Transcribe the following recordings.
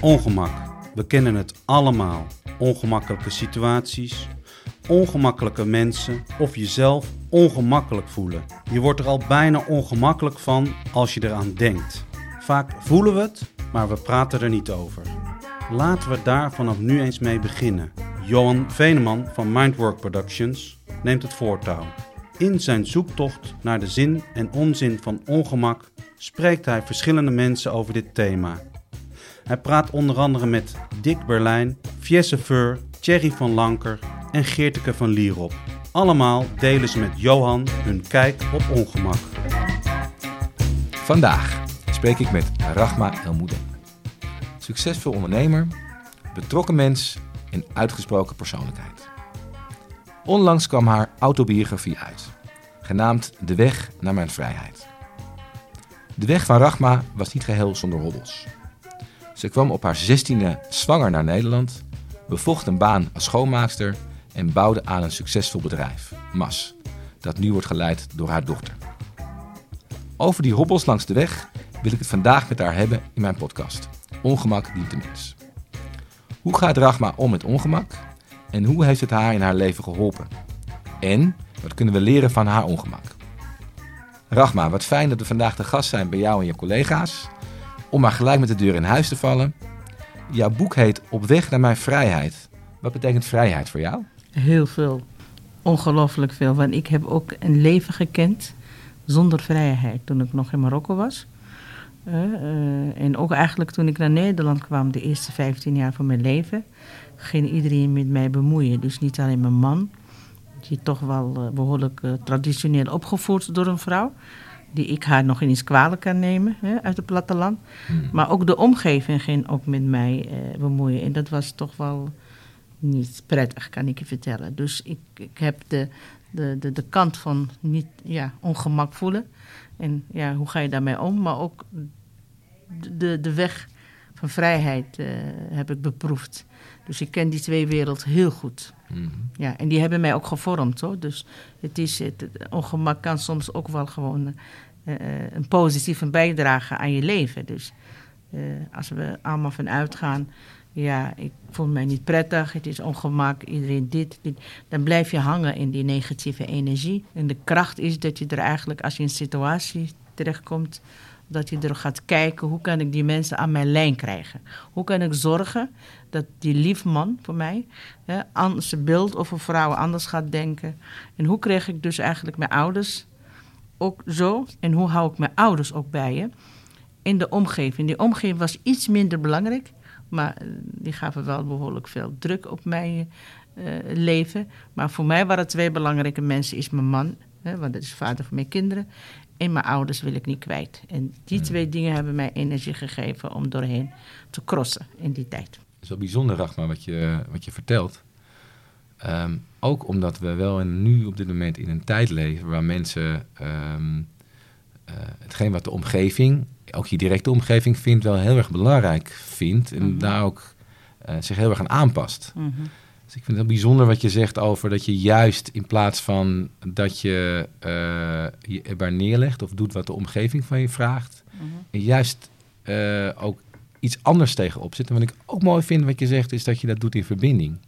Ongemak. We kennen het allemaal. Ongemakkelijke situaties, ongemakkelijke mensen of jezelf ongemakkelijk voelen. Je wordt er al bijna ongemakkelijk van als je eraan denkt. Vaak voelen we het, maar we praten er niet over. Laten we daar vanaf nu eens mee beginnen. Johan Veneman van Mindwork Productions neemt het voortouw. In zijn zoektocht naar de zin en onzin van ongemak spreekt hij verschillende mensen over dit thema. Hij praat onder andere met Dick Berlijn, Fiesse Feur, Thierry van Lanker en Geerteke van Lierop. Allemaal delen ze met Johan hun kijk op ongemak. Vandaag spreek ik met Rachma Elmoeden. Succesvol ondernemer, betrokken mens en uitgesproken persoonlijkheid. Onlangs kwam haar autobiografie uit, genaamd De Weg naar Mijn Vrijheid. De weg van Rachma was niet geheel zonder hobbels. Ze kwam op haar zestiende zwanger naar Nederland, bevocht een baan als schoonmaakster en bouwde aan een succesvol bedrijf, MAS, dat nu wordt geleid door haar dochter. Over die hobbels langs de weg wil ik het vandaag met haar hebben in mijn podcast. Ongemak dient de mens. Hoe gaat Rachma om met ongemak? En hoe heeft het haar in haar leven geholpen? En wat kunnen we leren van haar ongemak? Rachma, wat fijn dat we vandaag de gast zijn bij jou en je collega's. Om maar gelijk met de deur in huis te vallen. Jouw boek heet Op weg naar mijn vrijheid. Wat betekent vrijheid voor jou? Heel veel. Ongelooflijk veel. Want ik heb ook een leven gekend zonder vrijheid toen ik nog in Marokko was. Uh, uh, en ook eigenlijk toen ik naar Nederland kwam, de eerste 15 jaar van mijn leven, ging iedereen met mij bemoeien. Dus niet alleen mijn man, die toch wel uh, behoorlijk traditioneel opgevoed door een vrouw, die ik haar nog eens kwalijk kan nemen hè, uit het platteland. Hmm. Maar ook de omgeving ging ook met mij bemoeien. En dat was toch wel niet prettig, kan ik je vertellen. Dus ik, ik heb de, de, de, de kant van niet, ja, ongemak voelen. En ja, hoe ga je daarmee om? Maar ook de, de weg van vrijheid uh, heb ik beproefd. Dus ik ken die twee werelden heel goed. Mm -hmm. Ja, en die hebben mij ook gevormd hoor. Dus het, is, het, het ongemak kan soms ook wel gewoon uh, een positieve bijdrage aan je leven. Dus uh, als we allemaal van uitgaan ja, ik voel mij niet prettig, het is ongemak, iedereen dit, dit. Dan blijf je hangen in die negatieve energie. En de kracht is dat je er eigenlijk, als je in een situatie terechtkomt, dat je er gaat kijken, hoe kan ik die mensen aan mijn lijn krijgen? Hoe kan ik zorgen dat die lief man voor mij, hè, zijn beeld over vrouwen anders gaat denken? En hoe krijg ik dus eigenlijk mijn ouders ook zo? En hoe hou ik mijn ouders ook bij je? In de omgeving. Die omgeving was iets minder belangrijk. Maar die gaven wel behoorlijk veel druk op mijn uh, leven. Maar voor mij waren twee belangrijke mensen. Is mijn man, want dat is vader van mijn kinderen. En mijn ouders wil ik niet kwijt. En die Hmm. twee dingen hebben mij energie gegeven om doorheen te crossen in die tijd. Het is wel bijzonder, Rachma, wat je, wat je vertelt. Um, ook omdat we wel nu op dit moment in een tijd leven waar mensen um, uh, hetgeen wat de omgeving, ook je directe omgeving vindt, wel heel erg belangrijk vindt. En mm -hmm. daar ook uh, zich heel erg aan aanpast. Mm -hmm. Dus ik vind het heel bijzonder wat je zegt over dat je juist in plaats van dat je uh, je erbij neerlegt of doet wat de omgeving van je vraagt, mm -hmm. juist uh, ook iets anders tegenop zit. En wat ik ook mooi vind wat je zegt, is dat je dat doet in verbinding.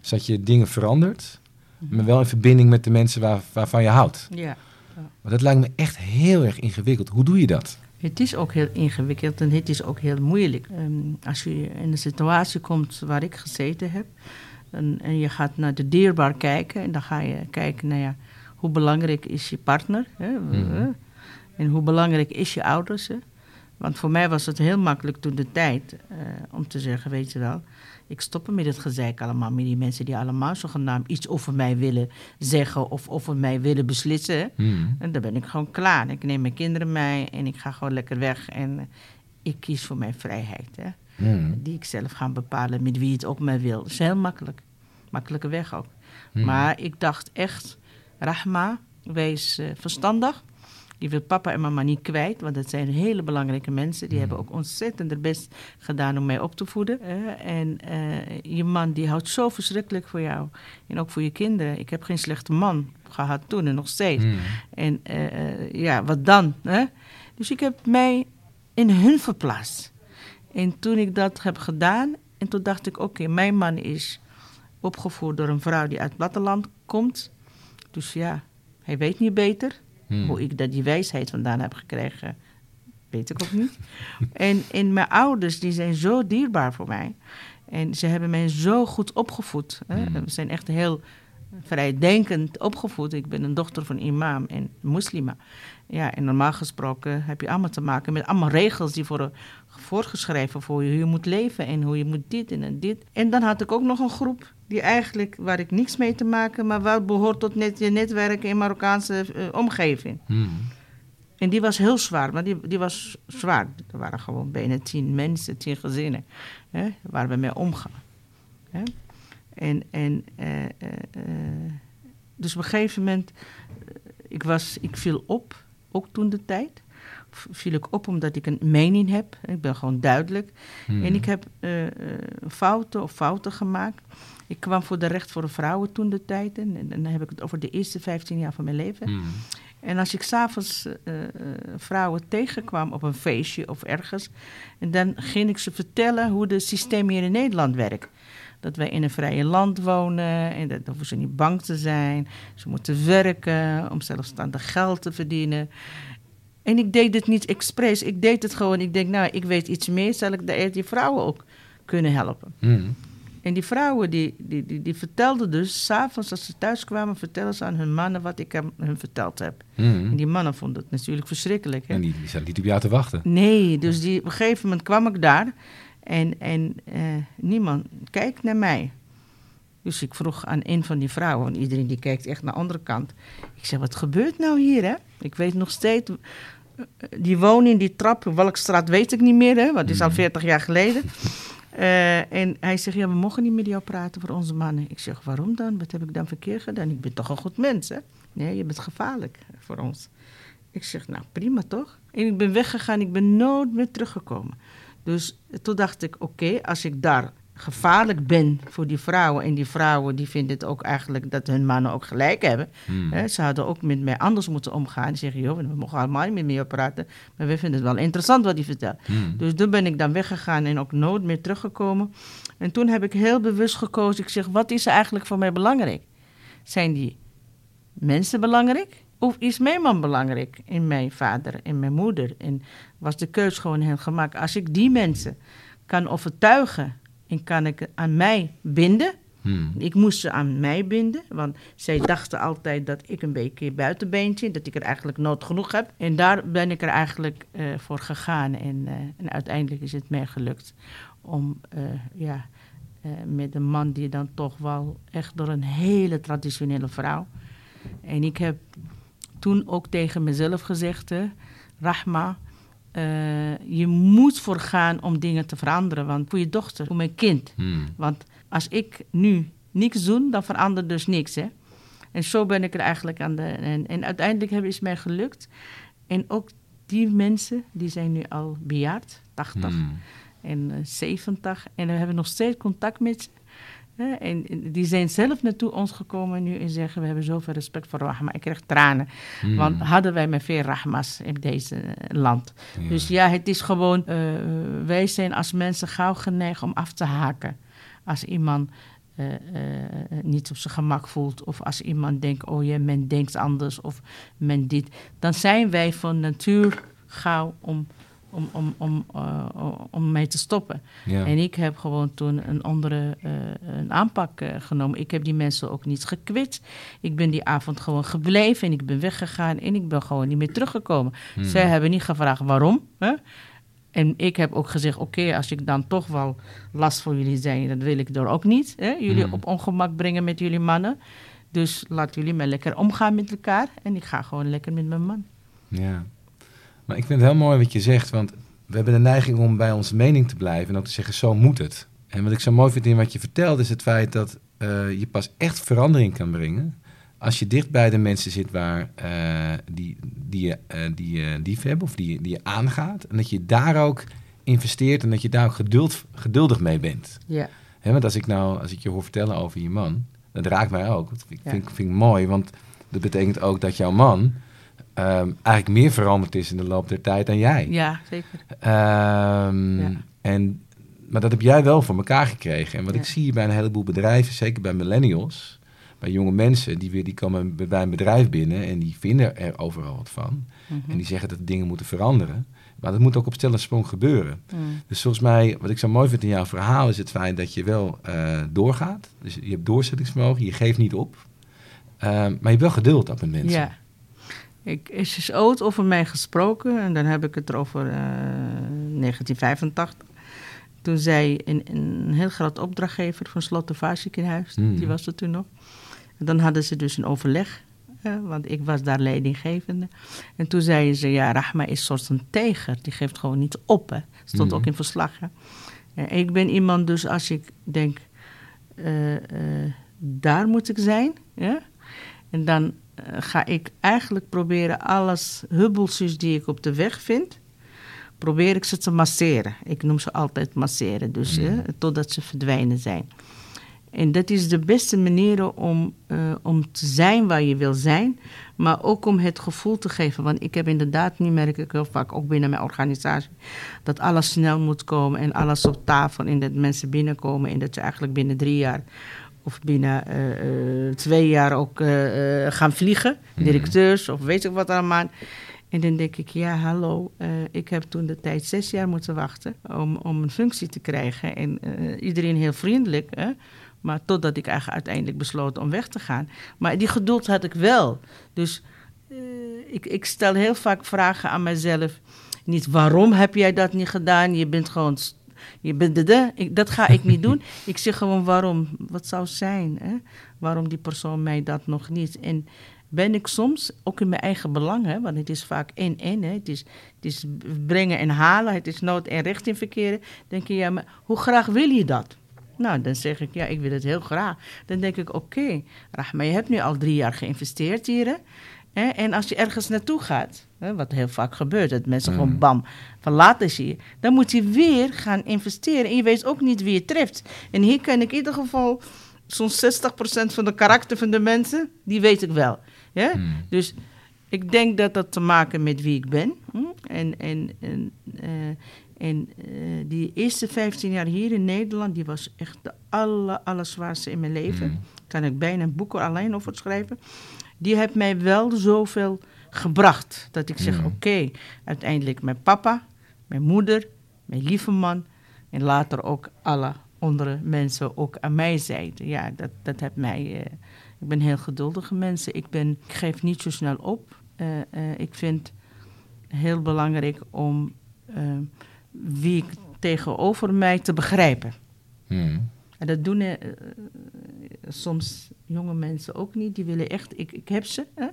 Dus dat je dingen verandert, maar wel in verbinding met de mensen waar, waarvan je houdt. Ja. Maar dat lijkt me echt heel erg ingewikkeld. Hoe doe je dat? Het is ook heel ingewikkeld en het is ook heel moeilijk. Um, als je in een situatie komt waar ik gezeten heb en, en, je gaat naar de dierbaar kijken en dan ga je kijken naar ja, hoe belangrijk is je partner hè, mm -hmm. en hoe belangrijk is je ouders. Hè? Want voor mij was het heel makkelijk toen de tijd uh, om te zeggen, weet je wel, ik stop met het gezeik allemaal met die mensen die allemaal zogenaamd iets over mij willen zeggen of over mij willen beslissen. Mm. En dan ben ik gewoon klaar. Ik neem mijn kinderen mee en ik ga gewoon lekker weg en ik kies voor mijn vrijheid. Hè? Mm. Die ik zelf ga bepalen met wie het ook mij wil. Dat is heel makkelijk. Makkelijke weg ook. Mm. Maar ik dacht echt, Rahma, wees uh, verstandig. Je wilt papa en mama niet kwijt, want dat zijn hele belangrijke mensen. Die Mm. hebben ook ontzettend hun best gedaan om mij op te voeden. Eh, en eh, je man die houdt zo verschrikkelijk voor jou. En ook voor je kinderen. Ik heb geen slechte man gehad toen en nog steeds. Mm. En eh, eh, ja, wat dan? Hè? Dus ik heb mij in hun verplaatst. En toen ik dat heb gedaan, en toen dacht ik, oké, mijn man is opgevoed door een vrouw die uit het platteland komt. Dus ja, hij weet niet beter. Mm. Hoe ik dat die wijsheid vandaan heb gekregen, weet ik ook niet. en, en mijn ouders, die zijn zo dierbaar voor mij. En ze hebben mij zo goed opgevoed. Hè? Mm. We zijn echt heel vrijdenkend opgevoed. Ik ben een dochter van imam en moslima. Ja, en normaal gesproken heb je allemaal te maken met allemaal regels die worden voorgeschreven voor je, hoe je moet leven en hoe je moet dit en dit. En dan had ik ook nog een groep die eigenlijk, waar ik niks mee te maken, maar wel behoort tot net je netwerk in Marokkaanse eh, omgeving. Mm. En die was heel zwaar, maar die, die was zwaar. Er waren gewoon bijna tien mensen, tien gezinnen, hè, waar we mee omgaan. Hè. En, en eh, eh, eh, dus op een gegeven moment, ik, was, ik viel op, ook toen de tijd. Viel ik op omdat ik een mening heb. Ik ben gewoon duidelijk. Mm. En ik heb fouten of fouten gemaakt. Ik kwam voor de recht voor de vrouwen toen de tijd. En, en dan heb ik het over de eerste 15 jaar van mijn leven. Mm. En als ik s'avonds uh, vrouwen tegenkwam op een feestje of ergens, en dan ging ik ze vertellen hoe het systeem hier in Nederland werkt. Dat wij in een vrije land wonen en dat hoeven ze niet bang te zijn. Ze moeten werken om zelfstandig geld te verdienen. En ik deed het niet expres, ik deed het gewoon. Ik denk, nou, ik weet iets meer, zal ik de, die vrouwen ook kunnen helpen. Mm. En die vrouwen die, die, die, die vertelden dus, s'avonds als ze thuis kwamen, vertellen ze aan hun mannen wat ik hem- hun verteld heb. Mm. En die mannen vonden het natuurlijk verschrikkelijk. Hè? En die, die zaten niet op jou te wachten. Nee, dus die, op een gegeven moment kwam ik daar en, en eh, niemand kijkt naar mij. Dus ik vroeg aan een van die vrouwen, want iedereen die kijkt echt naar de andere kant. Ik zeg, wat gebeurt nou hier, hè? Ik weet nog steeds, eh, die woning, die trap, welke straat weet ik niet meer, hè? Want het is al Mhm. 40 jaar geleden. Eh, en hij zegt, ja, we mogen niet met jou praten voor onze mannen. Ik zeg, waarom dan? Wat heb ik dan verkeerd gedaan? Ik ben toch een goed mens, hè? Nee, je bent gevaarlijk voor ons. Ik zeg, nou prima toch? En ik ben weggegaan, ik ben nooit meer teruggekomen. Dus toen dacht ik, oké, als ik daar gevaarlijk ben voor die vrouwen... en die vrouwen die vinden het ook eigenlijk dat hun mannen ook gelijk hebben... Mm. Hè, ze hadden ook met mij anders moeten omgaan. Die zeggen, joh, we mogen allemaal niet met mij praten... maar we vinden het wel interessant wat hij vertelt. Mm. Dus toen ben ik dan weggegaan en ook nooit meer teruggekomen. En toen heb ik heel bewust gekozen. Ik zeg, wat is er eigenlijk voor mij belangrijk? Zijn die mensen belangrijk? Of is mijn man belangrijk? En mijn vader en mijn moeder? En was de keus gewoon heel gemaakt. Als ik die mensen kan overtuigen en kan ik aan mij binden... Mm. Ik moest ze aan mij binden, want zij dachten altijd dat ik een beetje buitenbeentje, dat ik er eigenlijk nood genoeg heb. En daar ben ik er eigenlijk eh, voor gegaan en, eh, en uiteindelijk is het mij gelukt om eh, ja, met een man die dan toch wel echt door een hele traditionele vrouw. En ik heb toen ook tegen mezelf gezegd, Rahma, eh, je moet voor gaan om dingen te veranderen, want voor je dochter, voor mijn kind. Mm. Want als ik nu niks doe, dan verandert dus niks. Hè? En zo ben ik er eigenlijk aan de. En, en uiteindelijk heb- is mij gelukt. En ook die mensen, die zijn nu al bejaard, 80 Mm. en eh, 70. En we hebben nog steeds contact met ze. Hè? En die zijn zelf naartoe ons gekomen nu en zeggen: We hebben zoveel respect voor Rahma. Ik krijg tranen. Mm. Want hadden wij maar veel Rahma's in deze land. Ja. Dus ja, het is gewoon, eh, wij zijn als mensen gauw geneigd om af te haken. Als iemand eh, eh, niet op zijn gemak voelt, of als iemand denkt, oh ja, men denkt anders, of men dit. Dan zijn wij van natuur gauw om, om, om, om, eh, om mee te stoppen. Ja. En ik heb gewoon toen een andere eh, een aanpak eh, genomen. Ik heb die mensen ook niet gekwitst. Ik ben die avond gewoon gebleven en ik ben weggegaan en ik ben gewoon niet meer teruggekomen. Mm. Zij hebben niet gevraagd waarom. Hè? En ik heb ook gezegd, oké, als ik dan toch wel last voor jullie zijn, dan wil ik er ook niet. Hè? Jullie Mm. op ongemak brengen met jullie mannen. Dus laat jullie maar lekker omgaan met elkaar. En ik ga gewoon lekker met mijn man. Ja. Maar ik vind het heel mooi wat je zegt, want we hebben de neiging om bij onze mening te blijven en ook te zeggen, zo moet het. En wat ik zo mooi vind in wat je vertelt, is het feit dat eh, je pas echt verandering kan brengen als je dicht bij de mensen zit waar, eh, die, die, je, uh, die je lief hebben of die, die je aangaat. En dat je daar ook investeert en dat je daar ook geduld, geduldig mee bent. Ja. Hè, want als ik nou, als ik je hoor vertellen over je man, dat raakt mij ook. Dat vind, Ja. vind, vind ik mooi, want dat betekent ook dat jouw man ehm, eigenlijk meer veranderd is in de loop der tijd dan jij. ja, zeker. Ehm, Ja. en, maar dat heb jij wel voor elkaar gekregen. En wat Ja. ik zie bij een heleboel bedrijven, zeker bij millennials, bij jonge mensen, die, weer, die komen bij een bedrijf binnen en die vinden er overal wat van. Mhm. En die zeggen dat dingen moeten veranderen. Maar dat moet ook op stel en sprong gebeuren. Mm. Dus volgens mij, wat ik zo mooi vind in jouw verhaal, is het feit dat je wel eh, doorgaat. Dus je hebt doorzettingsvermogen, je geeft niet op. Ehm, maar je hebt wel geduld op met mensen. Ja. Ik, er is ooit over mij gesproken, en dan heb ik het over eh, 1985. Toen zei een, een heel groot opdrachtgever van Slot de Vaarziekenhuis, Hmm. die was er toen nog. En dan hadden ze dus een overleg, eh, want ik was daar leidinggevende. En toen zeiden ze, ja, Rahma is soort een tijger, die geeft gewoon niet op. Hè. Stond Hmm. ook in verslag. Hè. En ik ben iemand dus als ik denk, eh, eh, daar moet ik zijn, ja, en dan eh, ga ik eigenlijk proberen alles, hubbeltjes die ik op de weg vind, probeer ik ze te masseren. Ik noem ze altijd masseren, dus Mm. eh, totdat ze verdwijnen zijn. En dat is de beste manier om, eh, om te zijn waar je wil zijn, maar ook om het gevoel te geven. Want ik heb inderdaad, nu merk ik heel vaak, ook binnen mijn organisatie, dat alles snel moet komen en alles op tafel en dat mensen binnenkomen en dat ze eigenlijk binnen drie jaar of binnen eh, eh, twee jaar ook eh, gaan vliegen, Mhm. directeurs of weet ik wat allemaal. En dan denk ik, ja, hallo, ik heb toen de tijd zes jaar moeten wachten om, om een functie te krijgen. En eh, iedereen heel vriendelijk, hè? maar totdat ik eigenlijk uiteindelijk besloot om weg te gaan. Maar die geduld had ik wel. Dus ik, ik stel heel vaak vragen aan mezelf. Niet waarom heb jij dat niet gedaan? Je bent gewoon. Je bent de, de. Ik, dat ga ik niet doen. Ik zeg gewoon waarom. Wat zou zijn? Hè? Waarom die persoon mij dat nog niet? En ben ik soms ook in mijn eigen belang, hè? want het is vaak en-en. hè. Het, is, het is brengen en halen, het is nood en richting verkeren. Denk je, ja, maar hoe graag wil je dat? Nou, dan zeg ik, ja, ik wil het heel graag. Dan denk ik, oké, Rahma, je hebt nu al drie jaar geïnvesteerd hier. Hè? Hè, En als je ergens naartoe gaat, hè, wat heel vaak gebeurt, dat mensen Mm. gewoon bam, verlaten ze je. Dan moet je weer gaan investeren. En je weet ook niet wie je treft. En hier kan ik in ieder geval zo'n 60% van de karakter van de mensen, die weet ik wel. Ja? Hmm. Dus ik denk dat dat te maken met wie ik ben. hm? En, en, en, eh, en eh, die eerste 15 jaar hier in Nederland, die was echt de aller, allerzwaarste in mijn leven. Hmm. Kan ik bijna een boek er alleen over schrijven. Die heeft mij wel zoveel gebracht. Dat ik zeg, Hmm. oké, uiteindelijk mijn papa, mijn moeder, mijn lieve man. En later ook alle andere mensen ook aan mij zeiden. Ja, dat, dat heeft mij... eh, ik ben heel geduldige mensen. Ik, ben, ik geef niet zo snel op. Eh, eh, ik vind heel belangrijk om wie ik tegenover mij te begrijpen. Hmm. En dat doen eh, eh, soms jonge mensen ook niet. Die willen echt, ik, ik heb ze. Hè?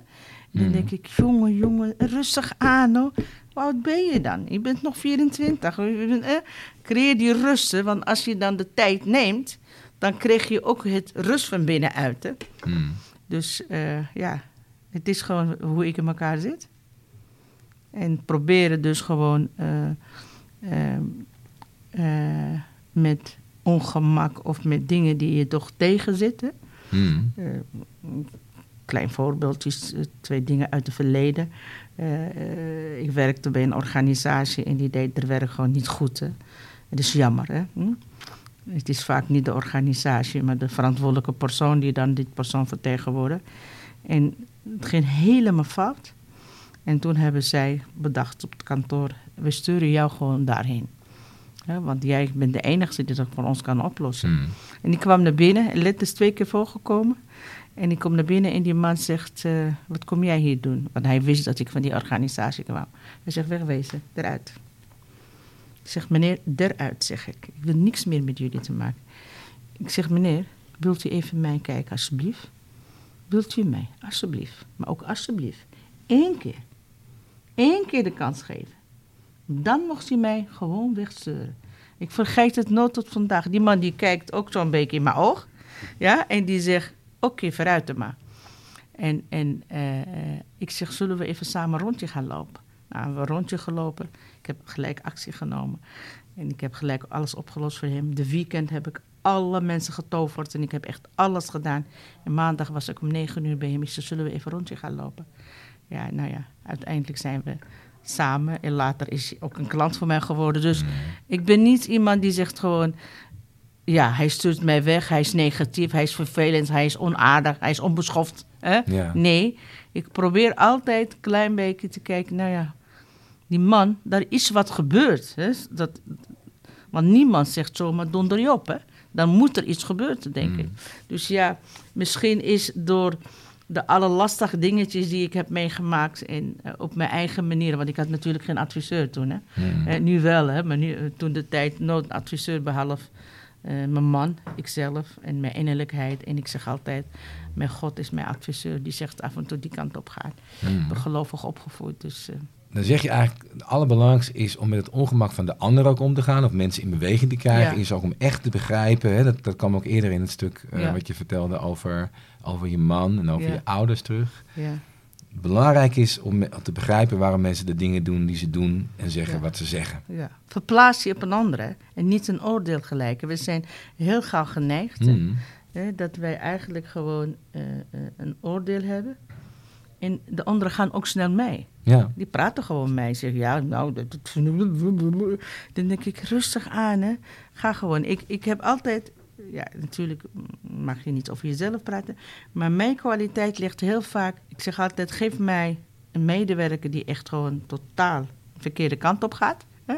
Dan Hmm. denk ik, jongen, jongen, rustig aan hoor. Hoe oud ben je dan? Je bent nog 24. Je bent, eh, creëer die rust, hè, want als je dan de tijd neemt, dan krijg je ook het rust van binnenuit. Hè? Hmm. Dus eh, ja, het is gewoon hoe ik in elkaar zit. En proberen dus gewoon eh, eh, eh, met ongemak of met dingen die je toch tegenzitten. Hmm. Eh, een klein voorbeeldje, is, eh, twee dingen uit het verleden. Eh, ik werkte bij een organisatie en die deed er werk gewoon niet goed. Hè. Het is jammer. Hè? Hm? Het is vaak niet de organisatie, maar de verantwoordelijke persoon die dan dit persoon vertegenwoordigt. En het ging helemaal fout. En toen hebben zij bedacht op het kantoor, we sturen jou gewoon daarheen. Hè, want jij bent de enige die dat voor ons kan oplossen. Hmm. En die kwam naar binnen, en let is twee keer voorgekomen. En ik kom naar binnen en die man zegt, eh, wat kom jij hier doen? Want hij wist dat ik van die organisatie kwam. Hij zegt, wegwezen, eruit. Ik zeg, meneer, eruit, zeg ik. Ik wil niks meer met jullie te maken. Ik zeg, meneer, wilt u even mij kijken, alsjeblieft? Wilt u mij, alsjeblieft, maar ook alsjeblieft, één keer, één keer de kans geven. Dan mocht u mij gewoon wegsturen. Ik vergeet het nooit tot vandaag. Die man die kijkt ook zo'n beetje in mijn oog. Ja, en die zegt, oké, vooruit er maar. En, en eh, eh, ik zeg, zullen we even samen rondje gaan lopen? Nou, we hebben een rondje gelopen. Ik heb gelijk actie genomen. En ik heb gelijk alles opgelost voor hem. De weekend heb ik alle mensen getoverd en ik heb echt alles gedaan. En maandag was ik om negen uur bij hem. Ik zei, zullen we even rondje gaan lopen? Ja, nou ja, uiteindelijk zijn we samen. En later is hij ook een klant van mij geworden. Dus ik ben niet iemand die zegt gewoon... Ja, hij stuurt mij weg, hij is negatief, hij is vervelend, hij is onaardig, hij is onbeschoft. Hè? Ja. Nee, ik probeer altijd een klein beetje te kijken, nou ja, die man, daar is wat gebeurd. Hè? Dat, want niemand zegt zomaar donder je op, hè? Dan moet er iets gebeuren, denk ik. Dus ja, misschien is door de alle lastige dingetjes die ik heb meegemaakt en eh, op mijn eigen manier, want ik had natuurlijk geen adviseur toen, hè? Eh, nu wel, hè? Maar nu, eh, toen de tijd nooit een adviseur behalve eh, mijn man, ikzelf en mijn innerlijkheid. En ik zeg altijd, mijn God is mijn adviseur. Die zegt af en toe die kant op gaan. Ik ben gelovig opgevoed, dus... Dan zeg je eigenlijk, het allerbelangrijkste is om met het ongemak van de ander ook om te gaan. Of mensen in beweging te krijgen. Ja. Is ook om echt te begrijpen. Hè? Dat, dat kwam ook eerder in het stuk eh, Ja. wat je vertelde over, over je man en over Ja. je ouders terug. ja. Belangrijk is om te begrijpen waarom mensen de dingen doen die ze doen. En zeggen wat ze zeggen. Ja. Verplaats je op een andere en niet een oordeel gelijken. We zijn heel gauw geneigd hè, Mm. hè, dat wij eigenlijk gewoon eh, eh, een oordeel hebben. En de anderen gaan ook snel mee. Ja. Die praten gewoon mee. Zeggen, ja, nou, dat, dan denk ik rustig aan. Hè. Ga gewoon. Ik, ik heb altijd, ja, natuurlijk mag je niet over jezelf praten. Maar mijn kwaliteit ligt heel vaak. Ik zeg altijd, geef mij een medewerker die echt gewoon totaal de verkeerde kant op gaat. Hè.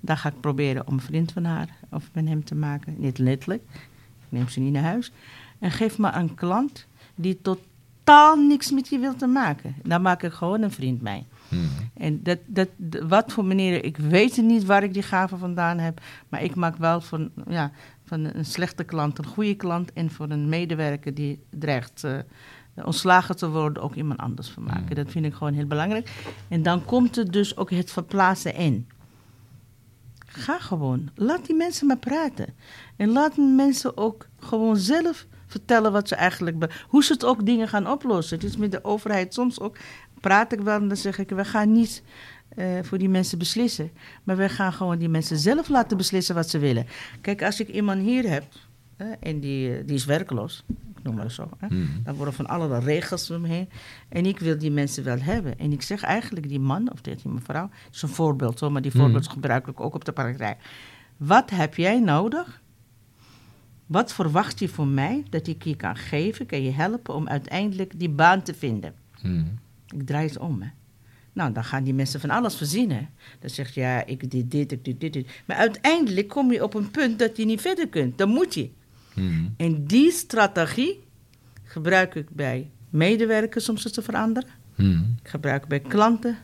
Dan ga ik proberen om een vriend van haar of met hem te maken. Niet letterlijk. Ik neem ze niet naar huis. En geef me een klant die totaal niks met je wil te maken. Dan maak ik gewoon een vriend mee. Mm. En dat, dat, wat voor manieren, ik weet niet waar ik die gave vandaan heb. Maar ik maak wel van, ja, van een slechte klant een goede klant. En voor een medewerker die dreigt eh, ontslagen te worden, ook iemand anders van maken. Mm. Dat vind ik gewoon heel belangrijk. En dan komt er dus ook het verplaatsen in. Ga gewoon. Laat die mensen maar praten. En laat mensen ook gewoon zelf vertellen wat ze eigenlijk... Hoe ze het ook dingen gaan oplossen. Is met de overheid soms ook... Praat ik wel en dan zeg ik... We gaan niet eh, voor die mensen beslissen. Maar we gaan gewoon die mensen zelf laten beslissen wat ze willen. Kijk, als ik iemand hier heb... en die, die is werkloos. Ik noem maar zo. Hè, Mm. dan worden van allerlei regels omheen. En ik wil die mensen wel hebben. En ik zeg eigenlijk, die man of die mevrouw, is een voorbeeld hoor, maar die Mm. voorbeeld gebruik ik ook op de praktijk. Wat heb jij nodig? Wat verwacht je van mij dat ik je kan geven, kan je helpen om uiteindelijk die baan te vinden? Mm. Ik draai het om. Hè. Nou, dan gaan die mensen van alles verzinnen. Dan zegt ja, ik dit, dit, ik dit, dit, dit. Maar uiteindelijk kom je op een punt dat je niet verder kunt. Dan moet je. Mm. En die strategie gebruik ik bij medewerkers om ze te veranderen. Mm. Ik gebruik bij klanten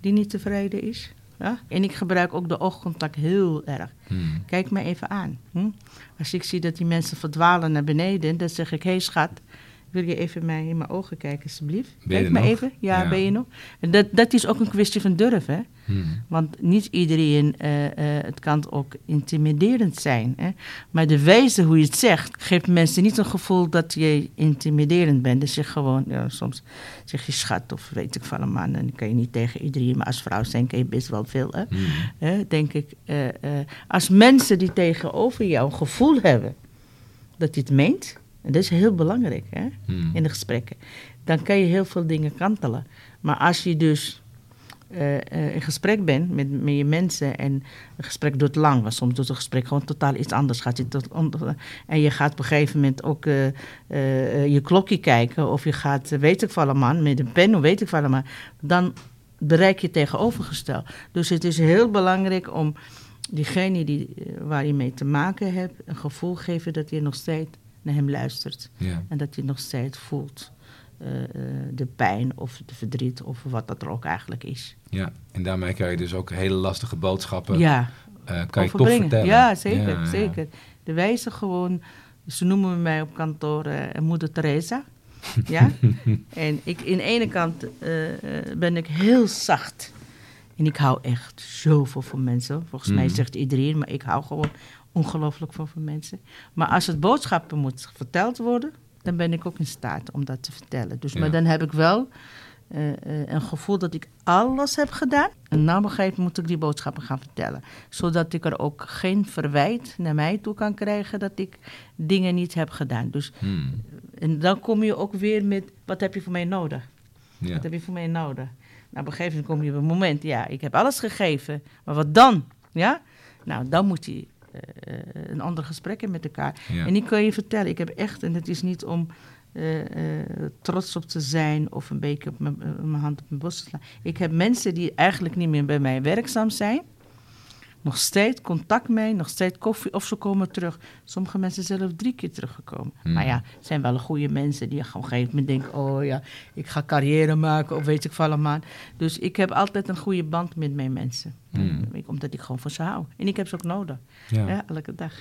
die niet tevreden is. Ja? En ik gebruik ook de oogcontact heel erg. Mm. Kijk me even aan. Hm? Als ik zie dat die mensen verdwalen naar beneden, dan zeg ik: Hé hey, schat, wil je even mij in mijn ogen kijken, alsjeblieft? Ben je Kijk me nog? even. Ja, Ja. ben je nog? En dat, dat is ook een kwestie van durf, hè? Mm. Want niet iedereen, eh, eh, het kan ook intimiderend zijn. Hè? Maar de wijze hoe je het zegt, geeft mensen niet een gevoel dat je intimiderend bent. Dus zeg gewoon, ja, soms zeg je schat of weet ik van een man. En dan kan je niet tegen iedereen, maar als vrouw zijn kan je best wel veel. Hè? Mm. Hè, denk ik, eh, als mensen die tegenover jou een gevoel hebben dat je het meent, en dat is heel belangrijk hè, Mm. in de gesprekken, dan kan je heel veel dingen kantelen. Maar als je dus eh, in gesprek bent met, met je mensen en een gesprek duurt lang, want soms doet een gesprek gewoon totaal iets anders. Gaat je tot, en je gaat op een gegeven moment ook eh, je klokje kijken of je gaat, weet ik van een man, met een pen of weet ik van man, dan bereik je tegenovergesteld. Dus het is heel belangrijk om diegene die, waar je mee te maken hebt, een gevoel geven dat je nog steeds naar hem luistert. Ja. En dat je nog steeds voelt eh, eh, de pijn of de verdriet of wat dat er ook eigenlijk is. ja, en daarmee kan je dus ook hele lastige boodschappen Ja, eh, kan je toch vertellen. Ja, zeker, Ja, zeker. De wijze gewoon, ze noemen mij op kantoor moeder Teresa. ja? en ik, in de ene kant ben ik heel zacht. En ik hou echt zoveel van mensen. Volgens mij Mhm. zegt iedereen, maar ik hou gewoon ongelooflijk van mensen. Maar als het boodschappen moet verteld worden, dan ben ik ook in staat om dat te vertellen. Dus, Ja. Maar dan heb ik wel eh, eh, een gevoel dat ik alles heb gedaan. En na een gegeven moment moet ik die boodschappen gaan vertellen. Zodat ik er ook geen verwijt naar mij toe kan krijgen dat ik dingen niet heb gedaan. Dus, Hmm. en dan kom je ook weer met, wat heb je voor mij nodig? Ja. Wat heb je voor mij nodig? Nou, op een gegeven moment kom je op een moment, ja, ik heb alles gegeven, maar wat dan? Ja? Nou, dan moet je eh, een ander gesprek hebben met elkaar. Ja. En ik kan je vertellen, ik heb echt, en het is niet om eh, eh, trots op te zijn of een beetje op mijn, eh, mijn hand op mijn borst te slaan. Ik heb mensen die eigenlijk niet meer bij mij werkzaam zijn, nog steeds contact mee, nog steeds koffie, of ze komen terug. Sommige mensen zelf drie keer teruggekomen. Hmm. Maar ja, het zijn wel goede mensen die op een gegeven moment denken: oh ja, ik ga carrière maken of weet ik veel allemaal. Dus ik heb altijd een goede band met mijn mensen. Hmm. Omdat ik gewoon van ze hou. En ik heb ze ook nodig, Ja. hè, elke dag.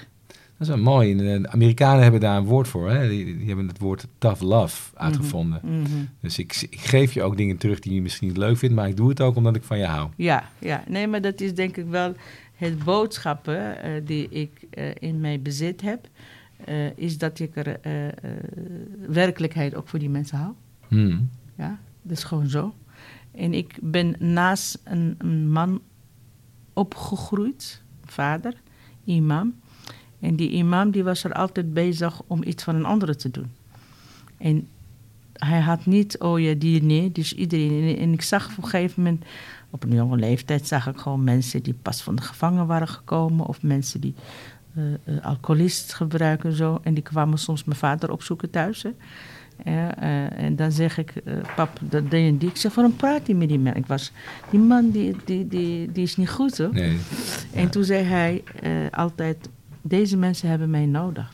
Dat is wel mooi. Eh, De Amerikanen hebben daar een woord voor. Hè? Die, die hebben het woord tough love uitgevonden. Mhm. Dus ik, ik geef je ook dingen terug die je misschien niet leuk vindt, maar ik doe het ook omdat ik van je hou. Ja, ja, nee, maar dat is denk ik wel het boodschappen eh, die ik eh, in mijn bezit heb. eh, is dat ik er werkelijkheid ook voor die mensen hou. Hmm. Ja, dat is gewoon zo. En ik ben naast een, een man opgegroeid, vader, imam. En die imam die was er altijd bezig om iets van een andere te doen. En hij had niet, oh ja, die nee, dus iedereen. En, ik zag op een gegeven moment, op een jonge leeftijd, zag ik gewoon mensen die pas van de gevangen waren gekomen. Of mensen die eh, alcoholist gebruiken en zo. En die kwamen soms mijn vader opzoeken thuis. Hè. Ja, eh, en dan zeg ik, eh, pap, dat deed en die. Ik zeg, waarom praat hij met die man? Ik was, die man die, die, die, die is niet goed hoor. Nee. En toen zei hij altijd, deze mensen hebben mij nodig.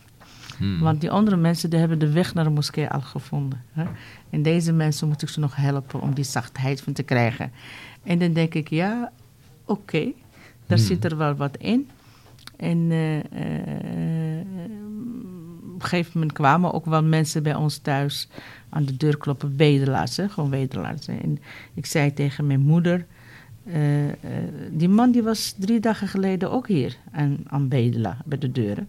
Hmm. Want die andere mensen die hebben de weg naar de moskee al gevonden. Hè? En deze mensen moet ik ze nog helpen om die zachtheid van te krijgen. En dan denk ik, ja, oké, daar Hmm. zit er wel wat in. En eh, eh, op een gegeven moment kwamen ook wel mensen bij ons thuis aan de deur kloppen, bedelaars, hè? gewoon bedelaars. hè. En ik zei tegen mijn moeder, eh, die man die was drie dagen geleden ook hier aan, aan bedelen bij de deuren.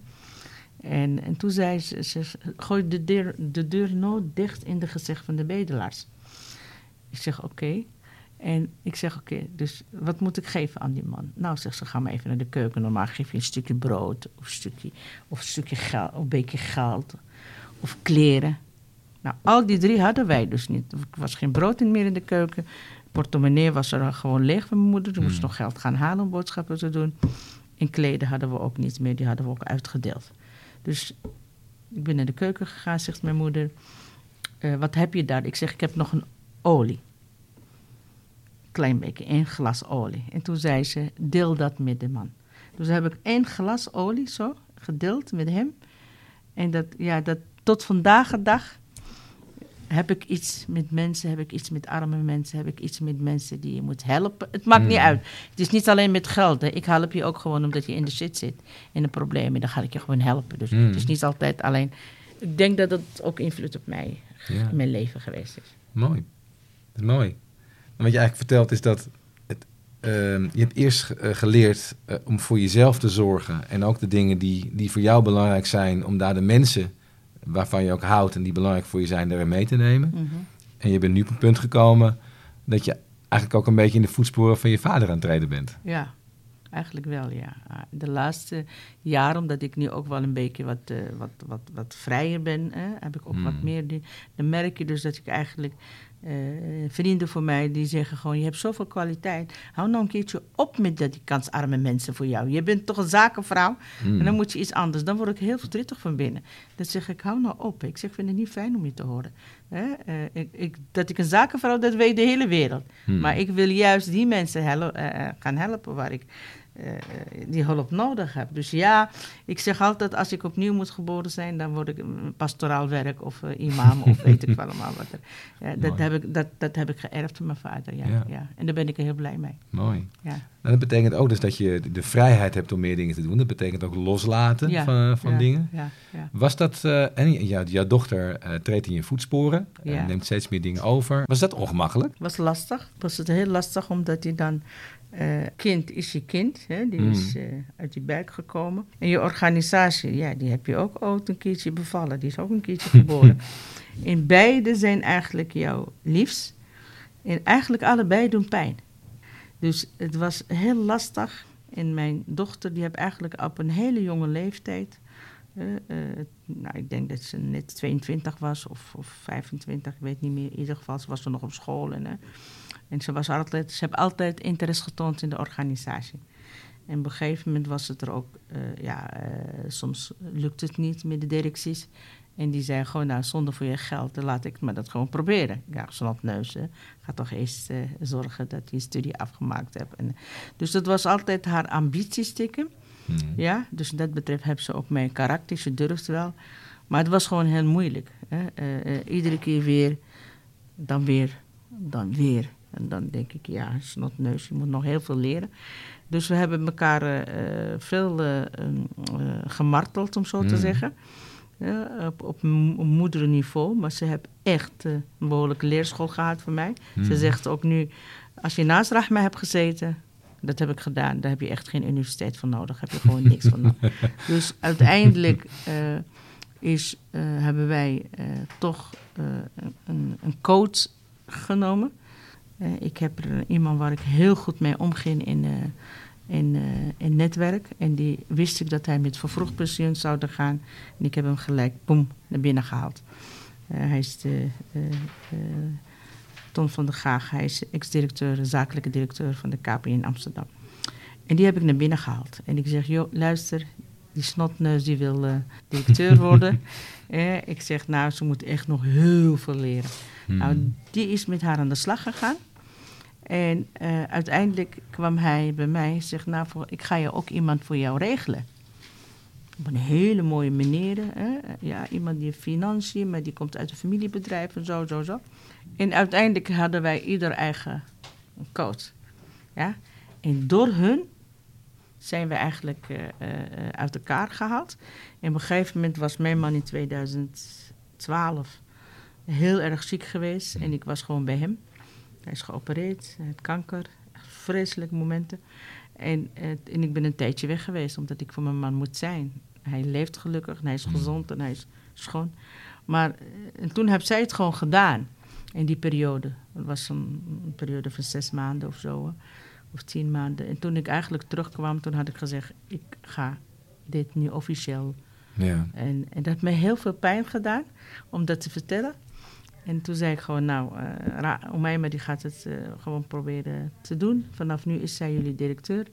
En, en toen zei ze, ze gooi de deur, de deur nooit dicht in de gezicht van de bedelaars. Ik zeg, oké. En ik zeg, oké, dus wat moet ik geven aan die man? Nou, zegt ze, ga maar even naar de keuken. Normaal geef je een stukje brood of een stukje, of een stukje geld, of een beetje geld of kleren. Nou, al die drie hadden wij dus niet. Er was geen brood meer in de keuken. Portemonnee was er gewoon leeg van mijn moeder. Ze moest Hmm. nog geld gaan halen om boodschappen te doen. En kleden hadden we ook niet meer, die hadden we ook uitgedeeld. Dus ik ben naar de keuken gegaan, zegt mijn moeder. "Eh, wat heb je daar? Ik zeg, ik heb nog een olie. Klein beetje, één glas olie. En toen zei ze, deel dat met de man. Dus heb ik één glas olie zo gedeeld met hem. En dat, ja, dat tot vandaag de dag heb ik iets met mensen, heb ik iets met arme mensen, heb ik iets met mensen die je moet helpen. Het maakt niet Mm. uit. Het is niet alleen met geld. Hè. Ik help je ook gewoon omdat je in de shit zit, in een probleem. En dan ga ik je gewoon helpen. Dus Mm. het is niet altijd alleen. Ik denk dat het ook invloed op mij, Ja. in mijn leven geweest is. Mooi. Dat is mooi. En wat je eigenlijk vertelt is dat het, ehm, je hebt eerst eh, geleerd eh, om voor jezelf te zorgen. En ook de dingen die, die voor jou belangrijk zijn, om daar de mensen waarvan je ook houdt en die belangrijk voor je zijn, erin mee te nemen. Mhm. En je bent nu op een punt gekomen dat je eigenlijk ook een beetje in de voetsporen van je vader aan het treden bent. Ja, eigenlijk wel, ja. De laatste jaren, omdat ik nu ook wel een beetje wat, eh, wat, wat, wat vrijer ben, hè, heb ik ook wat meer. Die, dan merk je dus dat ik eigenlijk eh, vrienden voor mij die zeggen gewoon: Je hebt zoveel kwaliteit. Hou nou een keertje op met dat die kansarme mensen voor jou. Je bent toch een zakenvrouw Mm. en dan moet je iets anders. Dan word ik heel verdrietig van binnen. Dan zeg ik: Hou nou op. Ik zeg: Ik vind het niet fijn om je te horen. Hè? eh, ik, ik, dat ik een zakenvrouw, dat weet de hele wereld. Hmm. Maar ik wil juist die mensen hel- eh, eh, gaan helpen waar ik eh, eh, die hulp nodig heb. Dus ja, ik zeg altijd als ik opnieuw moet geboren zijn, dan word ik pastoraal werk of eh, imam of weet ik wel allemaal wat er. Ja, dat, Mooi. heb ik, dat, dat heb ik geërfd van mijn vader, ja, Ja. ja. En daar ben ik heel blij mee. Mooi. Ja. Nou, dat betekent ook dus dat je de vrijheid hebt om meer dingen te doen. Dat betekent ook loslaten Ja, van, van dingen. Ja, ja. Was dat, eh, en jouw, jouw dochter eh, treedt in je voetsporen, eh, neemt steeds meer dingen over. Was dat ongemakkelijk? was lastig. Was het heel lastig omdat hij dan. Eh, kind is je kind, hè? die Mm. is eh, uit die buik gekomen. En je organisatie, ja, die heb je ook ooit een keertje bevallen. Die is ook een keertje geboren. In beide zijn eigenlijk jouw liefs. En eigenlijk allebei doen pijn. Dus het was heel lastig. En mijn dochter, die heb eigenlijk op een hele jonge leeftijd... eh, nou, ik denk dat ze net 22 was of, of 25, ik weet niet meer. In ieder geval, ze was er nog op school. En, en ze, was altijd, ze heeft altijd interesse getoond in de organisatie. En op een gegeven moment was het er ook, eh, ja, eh, soms lukt het niet met de directies. En die zei gewoon, nou, zonder voor je geld, dan laat ik me dat gewoon proberen. Ja, snotneus, hè. Ga toch eerst eh, zorgen dat je een studie afgemaakt hebt. En, dus dat was altijd haar ambitiestikken. Hmm. Ja, dus dat betreft heeft ze ook mijn karakter. Ze durft wel. Maar het was gewoon heel moeilijk. Hè? Iedere keer weer, dan weer, dan weer. En dan denk ik, ja, snotneus, je moet nog heel veel leren. Dus we hebben elkaar eh, eh, veel eh, ehm, eh, gemarteld, om zo te Mm. zeggen. Ja, op, op mo- moederniveau. Maar ze heeft echt een behoorlijke leerschool gehad voor mij. Ze Hmm. zegt ook nu, als je naast Rahma hebt gezeten, dat heb ik gedaan, daar heb je echt geen universiteit voor nodig. Heb je gewoon niks van nodig. Dus uiteindelijk is, hebben wij toch een, een coach genomen. Eh, ik heb er iemand waar ik heel goed mee omging in, eh, in, eh, in netwerk. En die wist ik dat hij met vervroegd pensioen zou gaan. En ik heb hem gelijk, boem, naar binnen gehaald. Eh, hij is de, eh, eh, Ton van der Gaag. Hij is ex-directeur, zakelijke directeur van de KPN in Amsterdam. En die heb ik naar binnen gehaald. En ik zeg, joh, luister, die snotneus die wil eh, directeur worden. Eh, ik zeg, nou, ze moet echt nog heel veel leren. Hmm. Nou, die is met haar aan de slag gegaan. En eh, uiteindelijk kwam hij bij mij en zegt, nou, ik ga je ook iemand voor jou regelen. Een hele mooie manier. Hè? Ja, iemand die financiën, maar die komt uit een familiebedrijf en zo, zo, zo. En uiteindelijk hadden wij ieder eigen coach. Ja? En door hun zijn we eigenlijk eh, eh, uit elkaar gehaald. En op een gegeven moment was mijn man in 2012 heel erg ziek geweest. En ik was gewoon bij hem. Hij is geopereerd, hij had kanker. Vreselijke momenten. En, eh, en ik ben een tijdje weg geweest, omdat ik voor mijn man moet zijn. Hij leeft gelukkig, en hij is gezond en hij is schoon. Maar eh, en toen heb zij het gewoon gedaan. In die periode. Dat was een, een periode van zes maanden of zo. Of tien maanden. En toen ik eigenlijk terugkwam, toen had ik gezegd... ik ga dit nu officieel Ja. en, en dat heeft mij heel veel pijn gedaan om dat te vertellen. En toen zei ik gewoon, nou, Omeima die gaat het eh, gewoon proberen te doen. Vanaf nu is zij jullie directeur.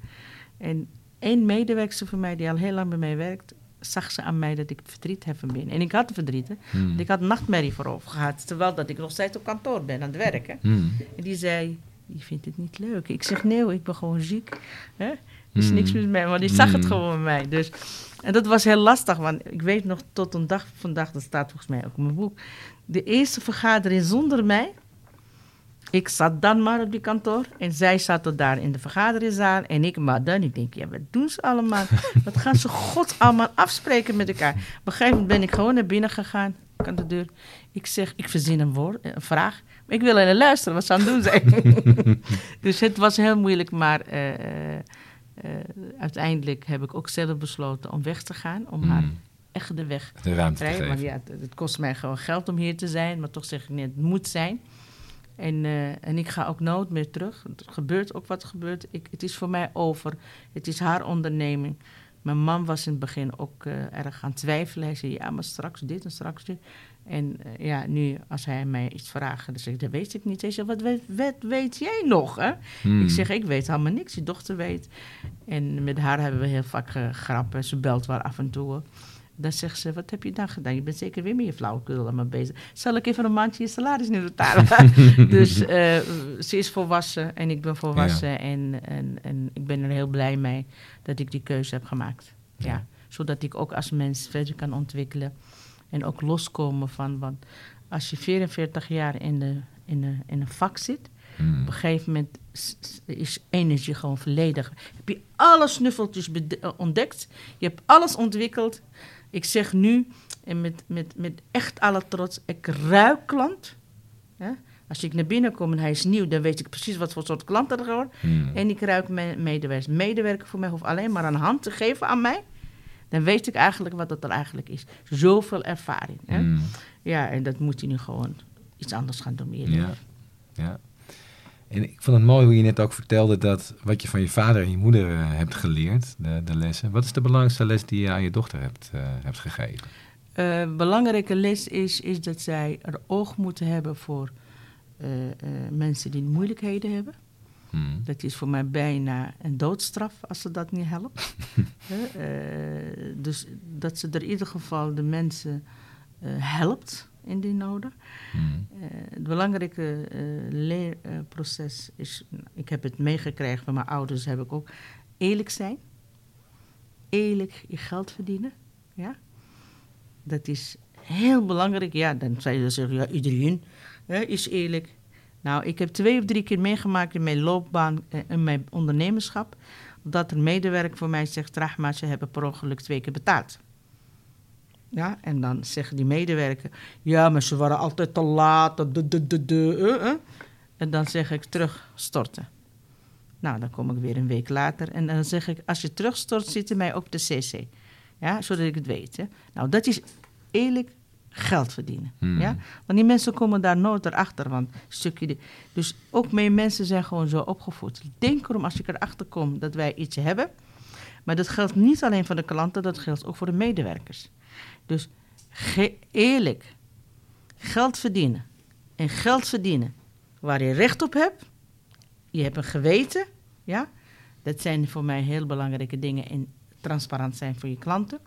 En één medewerker van mij die al heel lang bij mij werkt, zag ze aan mij dat ik verdriet heb van binnen. En ik had verdriet, hè. Hmm. Want Ik had nachtmerrie voorover gehad, terwijl dat ik nog steeds op kantoor ben aan het werken. Hmm. En die zei, je vindt het niet leuk. Ik zeg, nee, ik ben gewoon ziek. Hè? Is niks met mij, maar die zag het Mm. gewoon met mij. Dus, en dat was heel lastig, want ik weet nog tot een dag vandaag, dat staat volgens mij ook in mijn boek. De eerste vergadering zonder mij. Ik zat dan maar op die kantoor en zij zaten daar in de vergaderingzaal en ik maar dan. Ik denk, ja, wat doen ze allemaal? Wat gaan ze god allemaal afspreken met elkaar? Op een gegeven moment ben ik gewoon naar binnen gegaan, aan de deur. Ik zeg, ik verzin een, woord, een vraag, maar ik wil alleen luisteren wat ze aan het doen zijn. dus het was heel moeilijk, maar eh, eh, uiteindelijk heb ik ook zelf besloten om weg te gaan, om haar Hmm. echt de weg De ruimte te rijden. Want geven. ja, het, het kost mij gewoon geld om hier te zijn. Maar toch zeg ik net, het moet zijn. En, eh, en ik ga ook nooit meer terug. Het gebeurt ook wat gebeurt. Ik, het is voor mij over. Het is haar onderneming. Mijn man was in het begin ook eh, erg aan het twijfelen. Hij zei, ja, maar straks dit en straks dit. En eh, ja, nu als hij mij iets vraagt, dan zeg ik, dat weet ik niet. Hij zegt, wat weet, wat weet jij nog? Hè? Hmm. Ik zeg, ik weet helemaal niks. Je dochter weet. En met haar hebben we heel vaak gegrappen. Ze belt wel af en toe. Dan zegt ze, wat heb je dan gedaan? Je bent zeker weer met je flauwekul allemaal bezig. Zal ik even een maandje je salaris nu betalen? dus eh, ze is volwassen en ik ben volwassen. En, en, en ik ben er heel blij mee dat ik die keuze heb gemaakt. Ja. Ja. Zodat ik ook als mens verder kan ontwikkelen. En ook loskomen van, want als je 44 jaar in, de, in, de, in een vak zit... Hmm. Op een gegeven moment is energie gewoon volledig. Heb je alle snuffeltjes eh, ontdekt? Je hebt alles ontwikkeld. Ik zeg nu, en met, met, met echt alle trots, ik ruik klant. Als ik naar binnen kom en hij is nieuw, dan weet ik precies wat voor soort klant er gewoon. Hmm. En ik ruik mijn medewerkers. Medewerker voor mij hoeft alleen maar een hand te geven aan mij. Dan weet ik eigenlijk wat dat er eigenlijk is. Zoveel ervaring. Hè? Hmm. Ja, en dat moet hij nu gewoon iets anders gaan doen. Ja. ja. En ik vond het mooi hoe je net ook vertelde dat wat je van je vader en je moeder eh, hebt geleerd, de, de lessen. Wat is de belangrijkste les die je aan je dochter hebt, eh, hebt gegeven? Eh, belangrijke les is, is dat zij er oog moeten hebben voor mensen die moeilijkheden hebben. Hmm. Dat is voor mij bijna een doodstraf als ze dat niet helpt. Eh, dus dat ze er in ieder geval de mensen eh, helpt in die noden. Hmm. Eh, het belangrijke leerproces is, ik heb het meegekregen van mijn ouders, heb ik ook eerlijk zijn. Eerlijk je geld verdienen. Ja? Dat is heel belangrijk. Ja, dan zou je zeggen, ja, iedereen hè, is eerlijk. Nou, ik heb twee of drie keer meegemaakt in mijn loopbaan, eh, in mijn ondernemerschap, dat een medewerker voor mij zegt, Rahma, ze hebben per ongeluk twee keer betaald. Ja, en dan zeggen die medewerker, ja, maar ze waren altijd te laat. De, de, de, de, eh, eh. En dan zeg ik terugstorten. Nou, dan kom ik weer een week later en dan zeg ik, als je terugstort, zit er mij op de cc. Ja, zodat ik het weet. Hè. Nou, dat is eerlijk geld verdienen. Hmm. Ja? Want die mensen komen daar nooit erachter. Want stukje dus ook mijn mensen zijn gewoon zo opgevoed. Denk erom als ik erachter kom dat wij iets hebben. Maar dat geldt niet alleen voor de klanten, dat geldt ook voor de medewerkers. Dus eerlijk geld verdienen. En geld verdienen waar je recht op hebt. Je hebt een geweten. Ja? Dat zijn voor mij heel belangrijke dingen. En transparant zijn voor je klanten.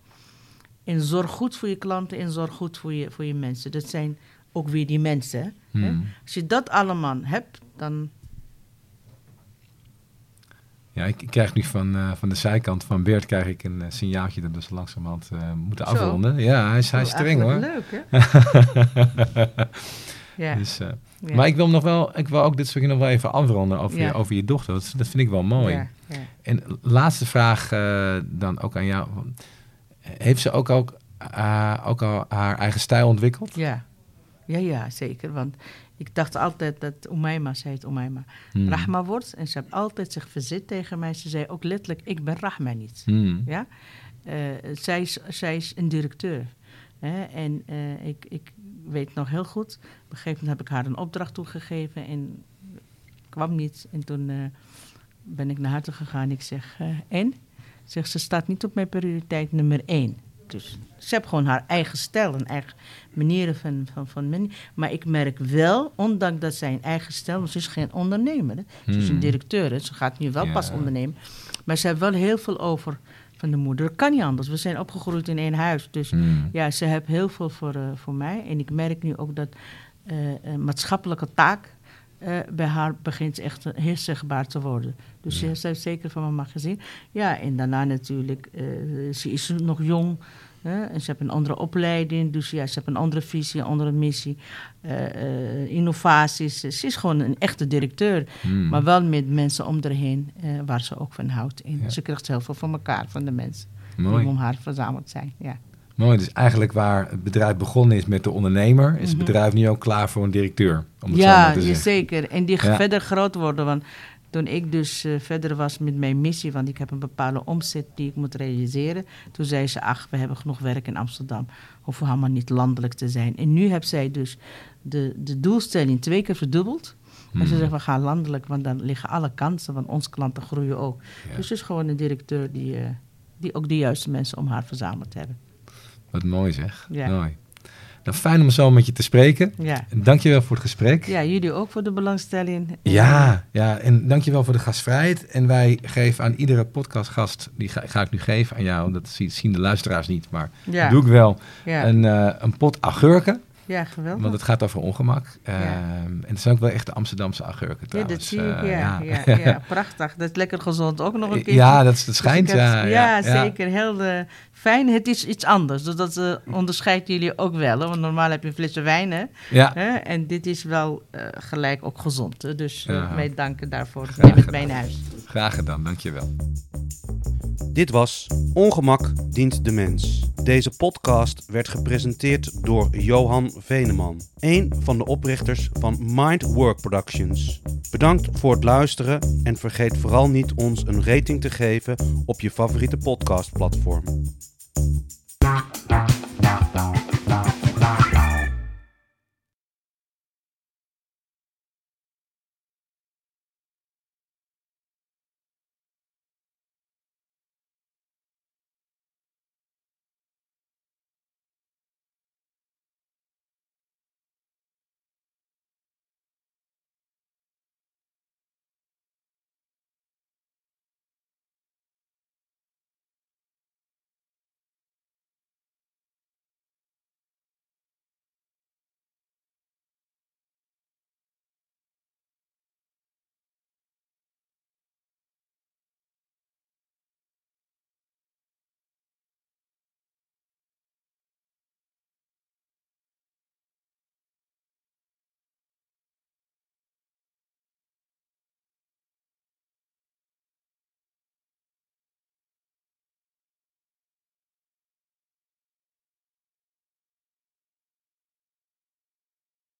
En zorg goed voor je klanten en zorg goed voor je, voor je mensen. Dat zijn ook weer die mensen. Hè? Hmm. Als je dat allemaal hebt, dan... Ja, ik, krijg nu van, eh, van de zijkant van Beert krijg ik een eh, signaaltje dat we zo langzamerhand eh moeten Zo. afronden. Ja, hij is, hij is streng hoor. Leuk, hè? ja. Dus, eh, ja. Maar ik wil, nog wel, ik wil ook dit stukje nog wel even afronden over, Ja. je, over je dochter. Dat, dat vind ik wel mooi. Ja. En laatste vraag eh, dan ook aan jou. Heeft ze ook, ook, eh, ook al haar eigen stijl ontwikkeld? Ja. ja, ja, zeker. Want ik dacht altijd dat Umayma, zij het Umayma, Hmm. Rahma wordt. En ze heeft altijd zich verzet tegen mij. Ze zei ook letterlijk, ik ben Rahma niet. Hmm. Ja? Eh, zij, is, zij is een directeur. Hè? En eh, ik, ik weet nog heel goed, op een gegeven moment heb ik haar een opdracht toegegeven en kwam niet. En toen ben ik naar haar toe gegaan. Ik zeg, en? Ik zeg, ze staat niet op mijn prioriteit nummer één. Dus ze heeft gewoon haar eigen stijl en eigen manieren van, van, van. Maar ik merk wel, ondanks dat zij een eigen stijl, want ze is geen ondernemer. Hè? Ze is een Hmm. directeur, hè? ze gaat nu wel Ja. pas ondernemen. Maar ze heeft wel heel veel over van de moeder. Dat kan niet anders. We zijn opgegroeid in één huis. Dus Hmm. ja, ze heeft heel veel voor, eh, voor mij. En ik merk nu ook dat eh, maatschappelijke taak eh, bij haar begint echt heel zichtbaar te worden. Dus Ja. ze heeft zeker van mama gezien. Ja, en daarna natuurlijk, eh, ze is nog jong. hè, en ze heeft een andere opleiding. Dus ja, ze heeft een andere visie, een andere missie. eh, innovaties. Ze is gewoon een echte directeur. Hmm. Maar wel met mensen om haar heen eh, waar ze ook van houdt. En Ja. ze krijgt heel veel van elkaar, van de mensen Mooi. die om haar verzameld zijn. Ja. Mooi. Dus eigenlijk waar het bedrijf begonnen is met de ondernemer, is het Mhm. bedrijf nu ook klaar voor een directeur. Om het zo Ja, te zeggen. zeker. En die Ja. verder groot worden. Want toen ik dus eh, verder was met mijn missie, want ik heb een bepaalde omzet die ik moet realiseren. Toen zei ze, ach, we hebben genoeg werk in Amsterdam. Hoeven we allemaal niet landelijk te zijn. En nu heeft zij dus de, de doelstelling twee keer verdubbeld. En ze Hmm. zegt, we gaan landelijk, want dan liggen alle kansen, want onze klanten groeien ook. Ja. Dus ze is gewoon een directeur die, eh, die ook de juiste mensen om haar verzameld hebben. Wat mooi zeg. Ja. Mooi. Nou, fijn om zo met je te spreken. Ja. En Dankjewel voor het gesprek. ja, jullie ook voor de belangstelling. Ja, ja, en dankjewel voor de gastvrijheid. En wij geven aan iedere podcastgast, die ga, ga ik nu geven aan jou, dat zie- zien de luisteraars niet, maar Ja. dat doe ik wel, Ja, een, eh, een pot agurken. Ja geweldig. Want het gaat over ongemak. Ehm, Ja. En het zijn ook wel echt de Amsterdamse agurken Ja, trouwens. dat zie ik, Eh, ja. Ja, ja. prachtig. Dat is lekker gezond ook nog een keer. Ja, dat, dat schijnt. ja, ja, zeker. Heel fijn. Het is iets anders. Dus dat eh, onderscheidt jullie ook wel. Hè? Want normaal heb je flessen wijn, hè? Ja, Hè? En dit is wel eh, gelijk ook gezond. hè. Dus eh, Ja. wij danken daarvoor. Graag Neem het mee naar huis. graag gedaan. Dankjewel. Dit was Ongemak dient de mens. Deze podcast werd gepresenteerd door Johan Veneman, een van de oprichters van Mind Work Productions. Bedankt voor het luisteren en vergeet vooral niet ons een rating te geven op je favoriete podcastplatform.